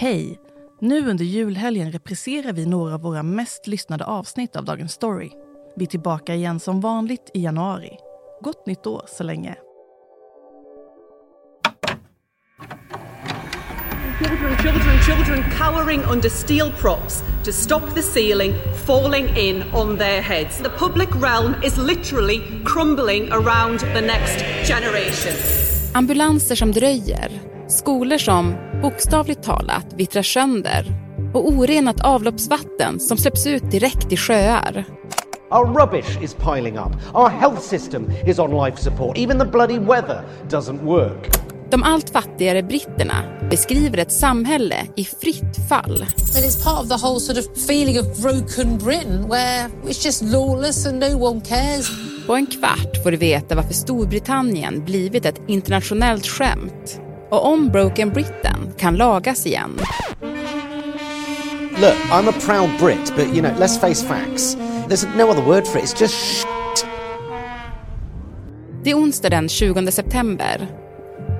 Hej! Nu under julhelgen repriserar vi några av våra mest lyssnade avsnitt av Dagens Story. Vi är tillbaka igen som vanligt i januari. Gott nytt år så länge. Children, children, children cowering under steel props to stop the ceiling falling in on their heads. The public realm is literally crumbling around the next generation. Ambulanser som dröjer, skolor som bokstavligt talat vittrar sönder och orenat avloppsvatten som släpps ut direkt i sjöar. Our rubbish is piling up. Our health system is on life support. Even the bloody weather doesn't work. De allt fattigare britterna beskriver ett samhälle i fritt fall. And it's part of the whole sort of feeling of broken Britain where it's just lawless and no one cares. På en kvart får du veta varför Storbritannien blivit ett internationellt skämt och om Broken Britain kan lagas igen. Look, I'm a proud Brit, but you know, let's face facts. There's no other word for it. It's just shit. Det är onsdag den 20 september.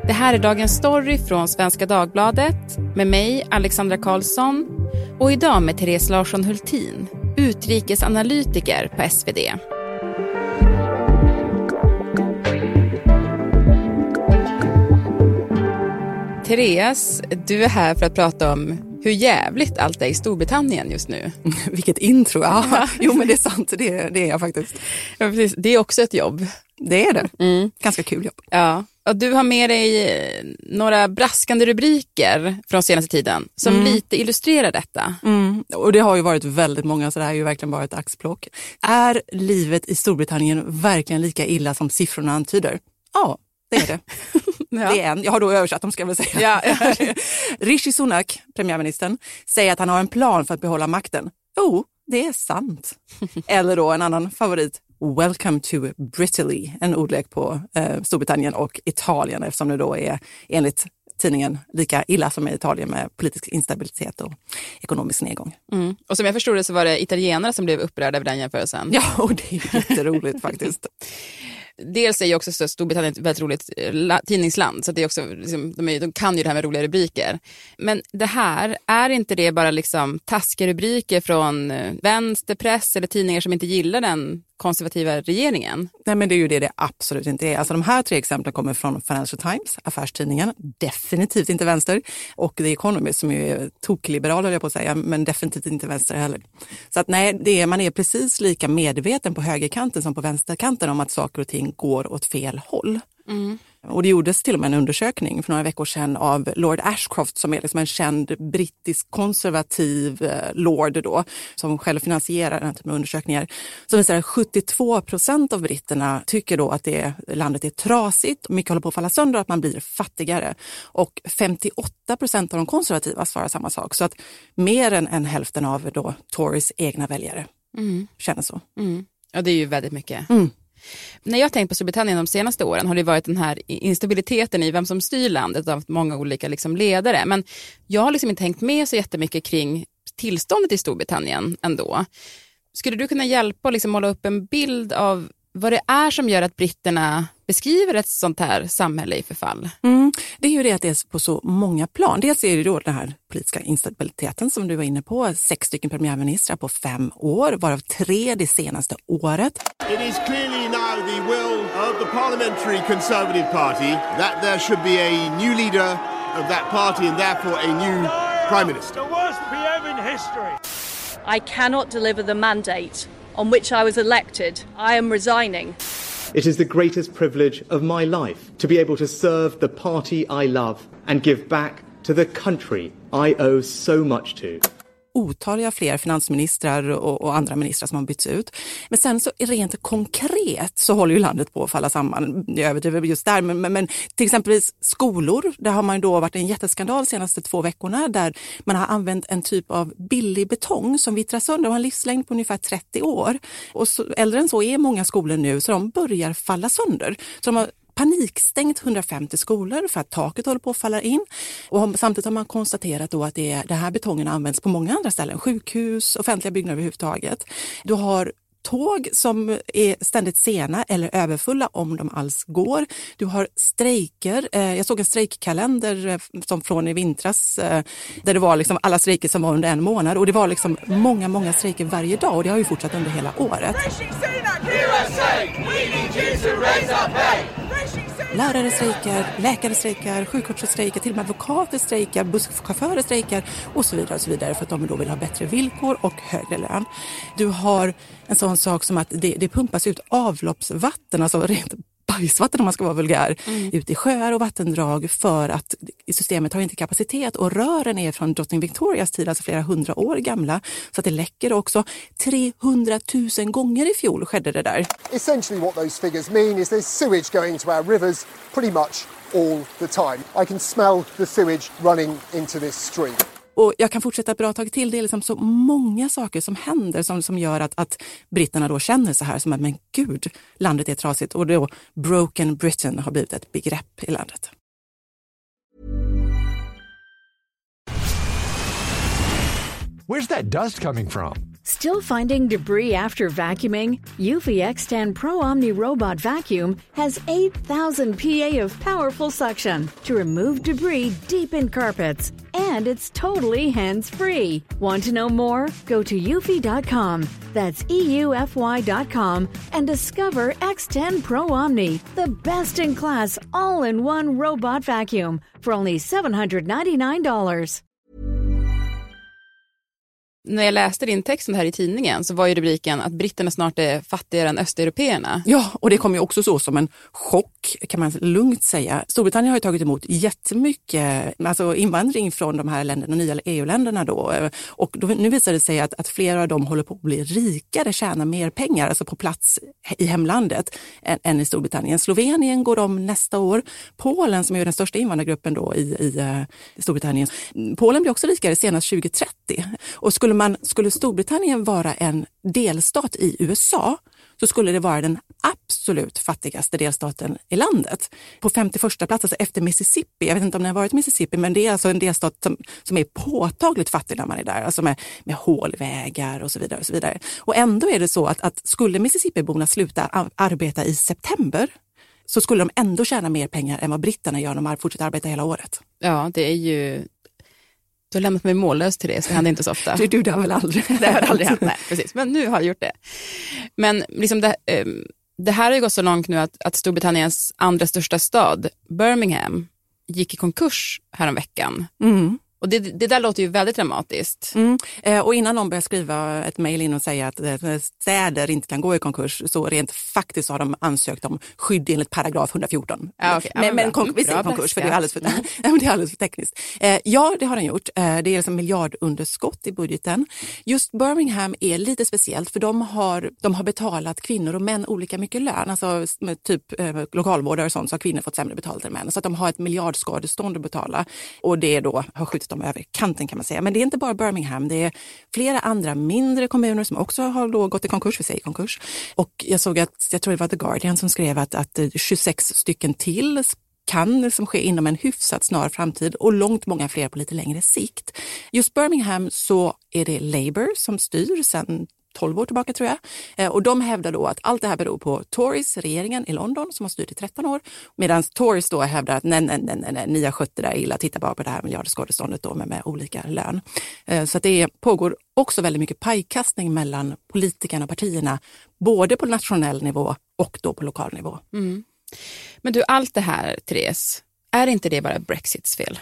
Det här är Dagens Story från Svenska Dagbladet med mig, Alexandra Karlsson och idag med Therese Larsson Hultin, utrikesanalytiker på SvD. Therese, du är här för att prata om hur jävligt allt är i Storbritannien just nu. Vilket intro, ja. Jo men det är sant, det, det är jag faktiskt. Ja, precis. Det är också ett jobb. Det är det. Ganska kul jobb. Ja. Och du har med dig eh, några braskande rubriker från senaste tiden som lite illustrerar detta. Mm. Och det har ju varit väldigt många så det här är ju verkligen bara ett axplock. Är livet i Storbritannien verkligen lika illa som siffrorna antyder? Ja, det är det. Det är en. Jag har då översatt dem ska jag väl säga. Ja, Rishi Sunak, premiärministern, säger att han har en plan för att behålla makten. Jo, det är sant. Eller då en annan favorit, Welcome to Brittany, en ordlek på eh, Storbritannien och Italien eftersom det då är enligt tidningen lika illa som i Italien med politisk instabilitet och ekonomisk nedgång. Mm. Och som jag förstod det så var det italienare som blev upprörda över den jämförelsen. Ja, och det är jätteroligt faktiskt. Dels är ju också Storbritannien ett väldigt roligt eh, tidningsland, så det är också, liksom, de, är, de kan ju det här med roliga rubriker. Men det här, är inte det bara liksom taskiga rubriker från eh, vänsterpress eller tidningar som inte gillar den konservativa regeringen? Nej, men det är ju det det absolut inte är. Alltså, de här tre exemplen kommer från Financial Times, affärstidningen, definitivt inte vänster, och The Economist som ju är tokliberal, höll jag på att säga, men definitivt inte vänster heller. Så att nej, det är, man är precis lika medveten på högerkanten som på vänsterkanten om att saker och ting går åt fel håll. Och det gjordes till och med en undersökning för några veckor sedan av Lord Ashcroft som är liksom en känd brittisk konservativ eh, lord då, som själv finansierar den här typen av undersökningar. Som visar att 72 procent av britterna tycker då att det, landet är trasigt, mycket håller på att falla sönder och att man blir fattigare. Och 58 procent av de konservativa svarar samma sak. Så att mer än, än hälften av då Tories egna väljare känner så. Ja, det är ju väldigt mycket. Mm. När jag har tänkt på Storbritannien de senaste åren har det varit den här instabiliteten i vem som styr landet av många olika liksom ledare. Men jag har liksom inte hängt med så jättemycket kring tillståndet i Storbritannien ändå. Skulle du kunna hjälpa och liksom måla upp en bild av vad det är som gör att britterna beskriver ett sånt här samhälle i förfall? Mm. Det är ju det att det är på så många plan. Dels är det då den här politiska instabiliteten som du var inne på. Sex stycken premiärministrar på fem år, varav tre det senaste året. It is clearly now the will of the Parliamentary Conservative Party that there should be a new leader of that party and therefore a new Prime Minister. The worst PM in history. I cannot deliver the mandate on which I was elected. I am resigning. It is the greatest privilege of my life to be able to serve the party I love and give back to the country I owe so much to. Otaliga fler finansministrar och, och andra ministrar som har bytts ut. Men sen så rent konkret så håller ju landet på att falla samman. Jag överdriver just där, men, men, men till exempel skolor, där har man ju då varit en jätteskandal de senaste två veckorna där man har använt en typ av billig betong som vittrar sönder och har en livslängd på ungefär 30 år. Och så, äldre än så är många skolor nu så de börjar falla sönder. Så de har panikstängt 150 skolor för att taket håller på att falla in. Och samtidigt har man konstaterat då att det, är, det här betongen används på många andra ställen, sjukhus, offentliga byggnader överhuvudtaget. Du har tåg som är ständigt sena eller överfulla om de alls går. Du har strejker. Eh, jag såg en strejkkalender eh, som från i vintras eh, där det var liksom alla strejker som var under en månad och det var liksom många, många strejker varje dag och det har ju fortsatt under hela året. Lärare strejkar, läkare strejkar, sjuksköterskor strejkar, till och med advokater strejkar, busschaufförer strejkar och så vidare och så vidare för att de då vill ha bättre villkor och högre lön. Du har en sån sak som att det, det pumpas ut avloppsvatten, alltså rent bajsvatten om man ska vara vulgär, mm. ut i sjöar och vattendrag för att systemet har inte kapacitet och rören är från drottning Victorias tid, alltså flera hundra år gamla, så att det läcker också. 300 000 gånger i fjol skedde det där. Essentially what those figures mean is there's sewage going into our rivers pretty much all the time. I can smell the sewage running into this stream. Och jag kan fortsätta ett bra tag till. Det är liksom så många saker som händer som, som gör att, att britterna då känner så här som att men gud, landet är trasigt och då broken Britain har blivit ett begrepp i landet. Where's that dust coming from? Still finding debris after vacuuming? Eufy X10 Pro Omni Robot Vacuum has 8000 PA of powerful suction to remove debris deep in carpets and it's totally hands free. Want to know more? Go to eufy.com. That's EUFY.com and discover X10 Pro Omni, the best in class all in one robot vacuum for only $799. När jag läste din text här i tidningen så var ju rubriken att britterna snart är fattigare än östeuropeerna. Ja, och det kom ju också så som en chock kan man lugnt säga. Storbritannien har ju tagit emot jättemycket alltså invandring från de här länderna, nya EU-länderna då. Och då, nu visar det sig att, att flera av dem håller på att bli rikare, tjäna mer pengar, alltså på plats i hemlandet än, än i Storbritannien. Slovenien går om nästa år. Polen som är den största invandrargruppen då i, i, i Storbritannien. Polen blir också rikare senast 2030. Och skulle, man, skulle Storbritannien vara en delstat i USA så skulle det vara den absolut fattigaste delstaten i landet. På 51 plats, alltså efter Mississippi. Jag vet inte om ni har varit i Mississippi, men det är alltså en delstat som, som är påtagligt fattig när man är där. Alltså med, med hålvägar och så vidare. Och så vidare. Och ändå är det så att, att skulle Mississippiborna sluta arbeta i september så skulle de ändå tjäna mer pengar än vad britterna gör om de fortsätter arbeta hela året. Ja, det är ju du har lämnat mig mållös till det, så det händer inte så ofta. Du, du det har väl aldrig Det har aldrig hänt, nej, precis. Men nu har jag gjort det. Men liksom det, um, det här har ju gått så långt nu att, att Storbritanniens andra största stad, Birmingham, gick i konkurs häromveckan. Mm. Och det, det där låter ju väldigt dramatiskt. Mm. Eh, och innan någon börjar skriva ett mejl in och säga att eh, städer inte kan gå i konkurs, så rent faktiskt har de ansökt om skydd enligt paragraf 114. Ja, okay. men, men kon visst är konkurs, för det är alldeles för, det är alldeles för tekniskt. Eh, ja, det har den gjort. Eh, det är liksom miljardunderskott i budgeten. Just Birmingham är lite speciellt, för de har, de har betalat kvinnor och män olika mycket lön. Alltså typ eh, lokalvårdare och sånt så har kvinnor fått sämre betalt än män. Så att de har ett miljardskadestånd att betala och det då har skjutit dem över kanten kan man säga. Men det är inte bara Birmingham, det är flera andra mindre kommuner som också har då gått i konkurs, vi säger konkurs. Och jag såg att, jag tror det var The Guardian som skrev att, att 26 stycken till kan liksom ske inom en hyfsat snar framtid och långt många fler på lite längre sikt. Just Birmingham så är det Labour som styr sedan 12 år tillbaka tror jag. Eh, och de hävdar då att allt det här beror på Tories, regeringen i London som har styrt i 13 år. Medan Tories då hävdar att nej, nej, nej, nej, ni har skött det där illa, titta bara på det här miljardskadeståndet då med, med olika lön. Eh, så att det pågår också väldigt mycket pajkastning mellan politikerna och partierna, både på nationell nivå och då på lokal nivå. Mm. Men du, allt det här, Therese, är inte det bara Brexits fel?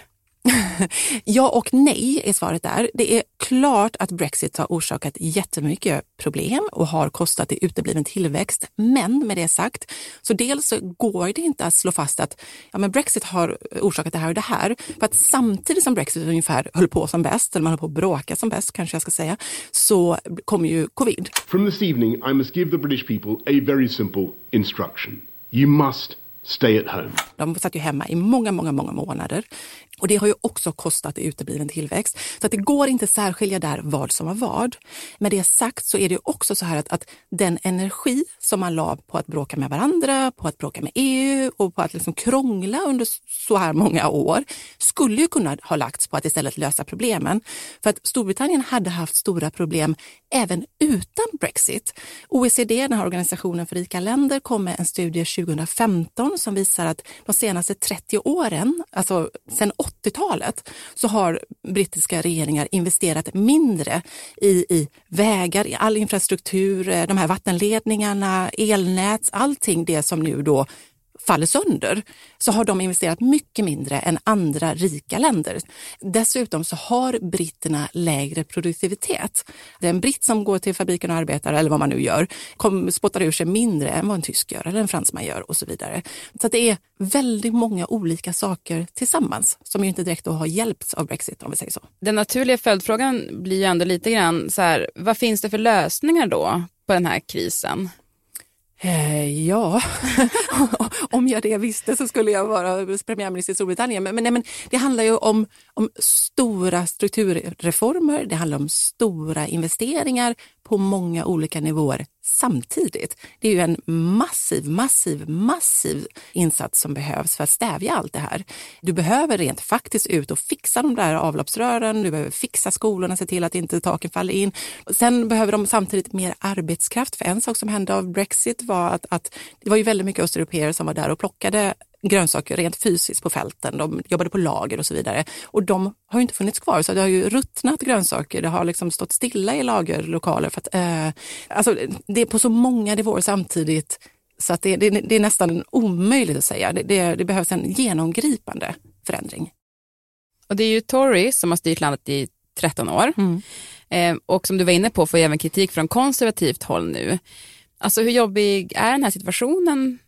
ja och nej är svaret där. Det är klart att Brexit har orsakat jättemycket problem och har kostat i utebliven tillväxt. Men med det sagt, så dels så går det inte att slå fast att ja, men Brexit har orsakat det här och det här. För att samtidigt som Brexit ungefär höll på som bäst, eller man höll på att bråka som bäst kanske jag ska säga, så kom ju covid. From this evening I must give the British people a very simple instruction. You must Stay at home. De satt ju hemma i många, många, många månader. Och det har ju också kostat i utebliven tillväxt. Så att det går inte särskilja där vad som var vad. Med det sagt så är det också så här att, att den energi som man la på att bråka med varandra, på att bråka med EU och på att liksom krångla under så här många år skulle ju kunna ha lagts på att istället lösa problemen. För att Storbritannien hade haft stora problem även utan Brexit. OECD, den här organisationen för rika länder, kom med en studie 2015 som visar att de senaste 30 åren, alltså sedan 80-talet så har brittiska regeringar investerat mindre i, i vägar, i all infrastruktur, eh, de här vattenledningarna, elnät, allting det som nu då faller sönder så har de investerat mycket mindre än andra rika länder. Dessutom så har britterna lägre produktivitet. Den britt som går till fabriken och arbetar, eller vad man nu gör, kom, spottar ur sig mindre än vad en tysk gör eller en fransman gör och så vidare. Så det är väldigt många olika saker tillsammans som ju inte direkt har hjälpts av Brexit om vi säger så. Den naturliga följdfrågan blir ju ändå lite grann så här, vad finns det för lösningar då på den här krisen? Eh, ja, om jag det visste så skulle jag vara premiärminister i Storbritannien. Men, men, nej, men det handlar ju om, om stora strukturreformer, det handlar om stora investeringar på många olika nivåer samtidigt. Det är ju en massiv, massiv, massiv insats som behövs för att stävja allt det här. Du behöver rent faktiskt ut och fixa de där avloppsrören, du behöver fixa skolorna, se till att inte taken faller in. Sen behöver de samtidigt mer arbetskraft, för en sak som hände av Brexit var att, att det var ju väldigt mycket östeuropeer som var där och plockade grönsaker rent fysiskt på fälten. De jobbade på lager och så vidare. Och de har ju inte funnits kvar, så det har ju ruttnat grönsaker. Det har liksom stått stilla i lagerlokaler. För att, eh, alltså, det är på så många nivåer samtidigt så att det, det, det är nästan omöjligt att säga. Det, det, det, behövs en genomgripande förändring. Och det är ju Tory som har styrt landet i 13 år. Mm. Eh, och som du var inne på får även kritik från konservativt håll nu. Alltså hur jobbig är den här situationen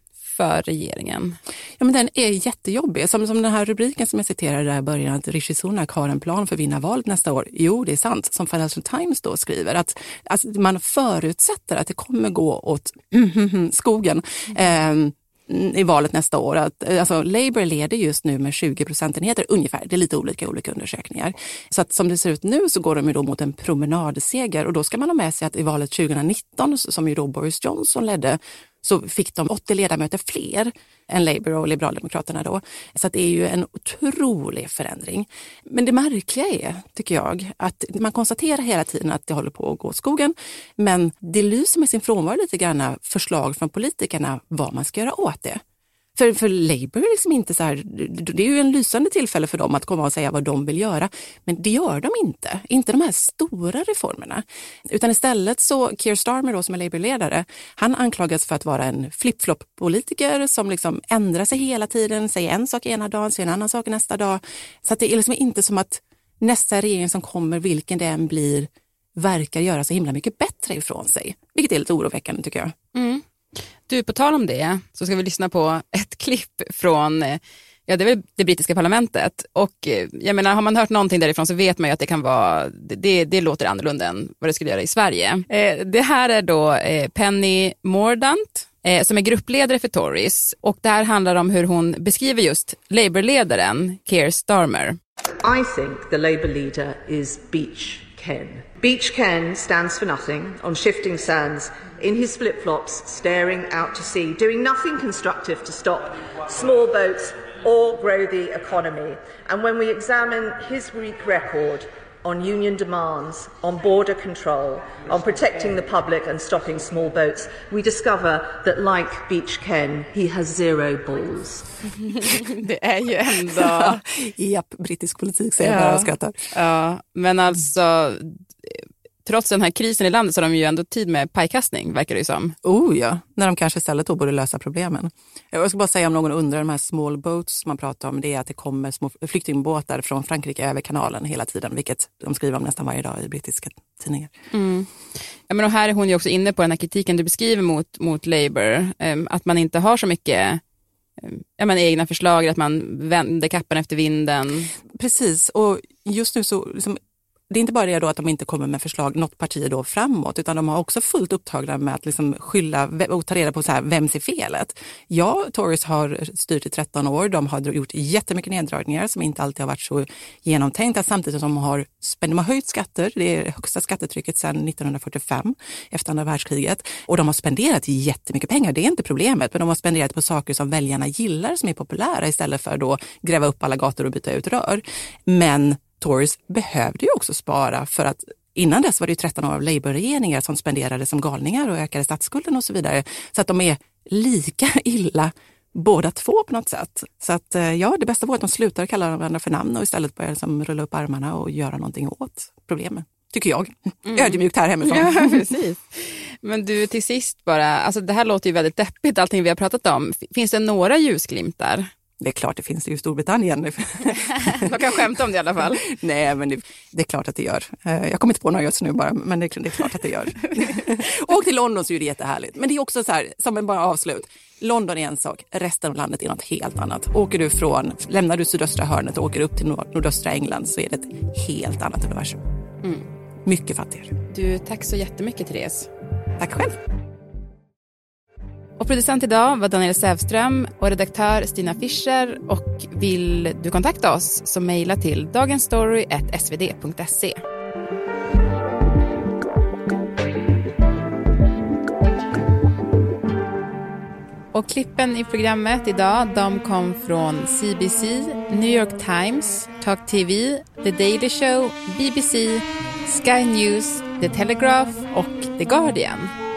för regeringen? Ja, men den är jättejobbig. Som, som den här rubriken som jag citerade där i början, att Rishi Sunak har en plan för att vinna valet nästa år. Jo, det är sant. Som Financial Times då skriver, att alltså, man förutsätter att det kommer gå åt skogen. Mm. Eh, i valet nästa år. Att, alltså, Labour leder just nu med 20 procentenheter ungefär. Det är lite olika i olika undersökningar. Så att som det ser ut nu så går de ju då mot en promenadseger och då ska man ha med sig att i valet 2019 som ju då Boris Johnson ledde så fick de 80 ledamöter fler än Labour och Liberaldemokraterna då. Så det är ju en otrolig förändring. Men det märkliga är, tycker jag, att man konstaterar hela tiden att det håller på att gå skogen. Men det lyser med sin frånvaro lite grann förslag från politikerna vad man ska göra åt det. För, för Labour är liksom inte så här, det är ju en lysande tillfälle för dem att komma och säga vad de vill göra. Men det gör de inte. Inte de här stora reformerna. Utan istället så, Keir Starmer då, som är Labour-ledare, han anklagas för att vara en flip-flop-politiker som liksom ändrar sig hela tiden, säger en sak ena dagen, säger en annan sak nästa dag. Så att det är liksom inte som att nästa regering som kommer, vilken det än blir, verkar göra så himla mycket bättre ifrån sig. Vilket är lite oroväckande tycker jag. Mm. Du, på tal om det så ska vi lyssna på ett klipp från eh, Ja, det är väl det brittiska parlamentet och eh, jag menar, har man hört någonting därifrån så vet man ju att det kan vara, det, det låter annorlunda än vad det skulle göra i Sverige. Eh, det här är då eh, Penny Mordaunt eh, som är gruppledare för Tories och det här handlar om hur hon beskriver just Labourledaren Keir Starmer. I think the Labour leader is Beach Ken. Beach Ken stands for nothing on shifting sands in his flip flops, staring out to sea, doing nothing constructive to stop small boats or grow the economy. And when we examine his weak record, on union demands, on border control, on protecting the public and stopping small boats, we discover that, like Beach Ken, he has zero balls. det är ju ändå... Japp, brittisk politik säger jag bara och skrattar. Ja, men alltså trots den här krisen i landet så har de ju ändå tid med pajkastning, verkar det ju som. Oh ja, när de kanske istället då borde lösa problemen. Jag ska bara säga om någon undrar, de här small boats man pratar om, det är att det kommer små flyktingbåtar från Frankrike över kanalen hela tiden, vilket de skriver om nästan varje dag i brittiska tidningar. Mm. Ja, men och här är hon ju också inne på den här kritiken du beskriver mot, mot Labour, um, att man inte har så mycket um, ja, men egna förslag, att man vänder kappan efter vinden. Precis, och just nu så liksom, det är inte bara det då att de inte kommer med förslag, något parti då framåt, utan de har också fullt upptagna med att liksom skylla och ta reda på så här, vems är felet? Ja, Tories har styrt i 13 år. De har gjort jättemycket neddragningar som inte alltid har varit så genomtänkta samtidigt som de har, de har höjt skatter. Det är det högsta skattetrycket sedan 1945 efter andra världskriget och de har spenderat jättemycket pengar. Det är inte problemet, men de har spenderat på saker som väljarna gillar som är populära istället för då gräva upp alla gator och byta ut rör. Men Tories behövde ju också spara för att Innan dess var det 13 år av Labour-regeringar som spenderade som galningar och ökade statsskulden och så vidare. Så att de är lika illa båda två på något sätt. Så att eh, ja, det bästa vore att de slutar kalla varandra för namn och istället börjar som rulla upp armarna och göra någonting åt problemen. Tycker jag. Mm. Ödmjukt här hemifrån. Ja, precis. Men du, till sist bara, alltså det här låter ju väldigt deppigt allting vi har pratat om. Finns det några ljusglimtar? Det är klart det finns det i Storbritannien. Man kan skämta om det i alla fall. Nej, men det, det, är klart att det gör. Eh, jag kommer inte på några just nu bara, men det, det är klart att det gör. Åk till London så är det jättehärligt. Men det är också så här, som en bara avslut. London är en sak, resten av landet är något helt annat. Åker du från, lämnar du sydöstra hörnet och åker upp till nord, nordöstra England så är det ett helt annat universum. Mm. Mycket fattigare. Du, tack så jättemycket Therese. Tack själv. Och producent idag var Daniel Sävström och redaktör Stina Fischer. Och vill du kontakta oss så mejla till dagensstory.svd.se. Och klippen i programmet idag de kom från CBC, New York Times, Talk TV, The Daily Show, BBC, Sky News, The Telegraph och The Guardian.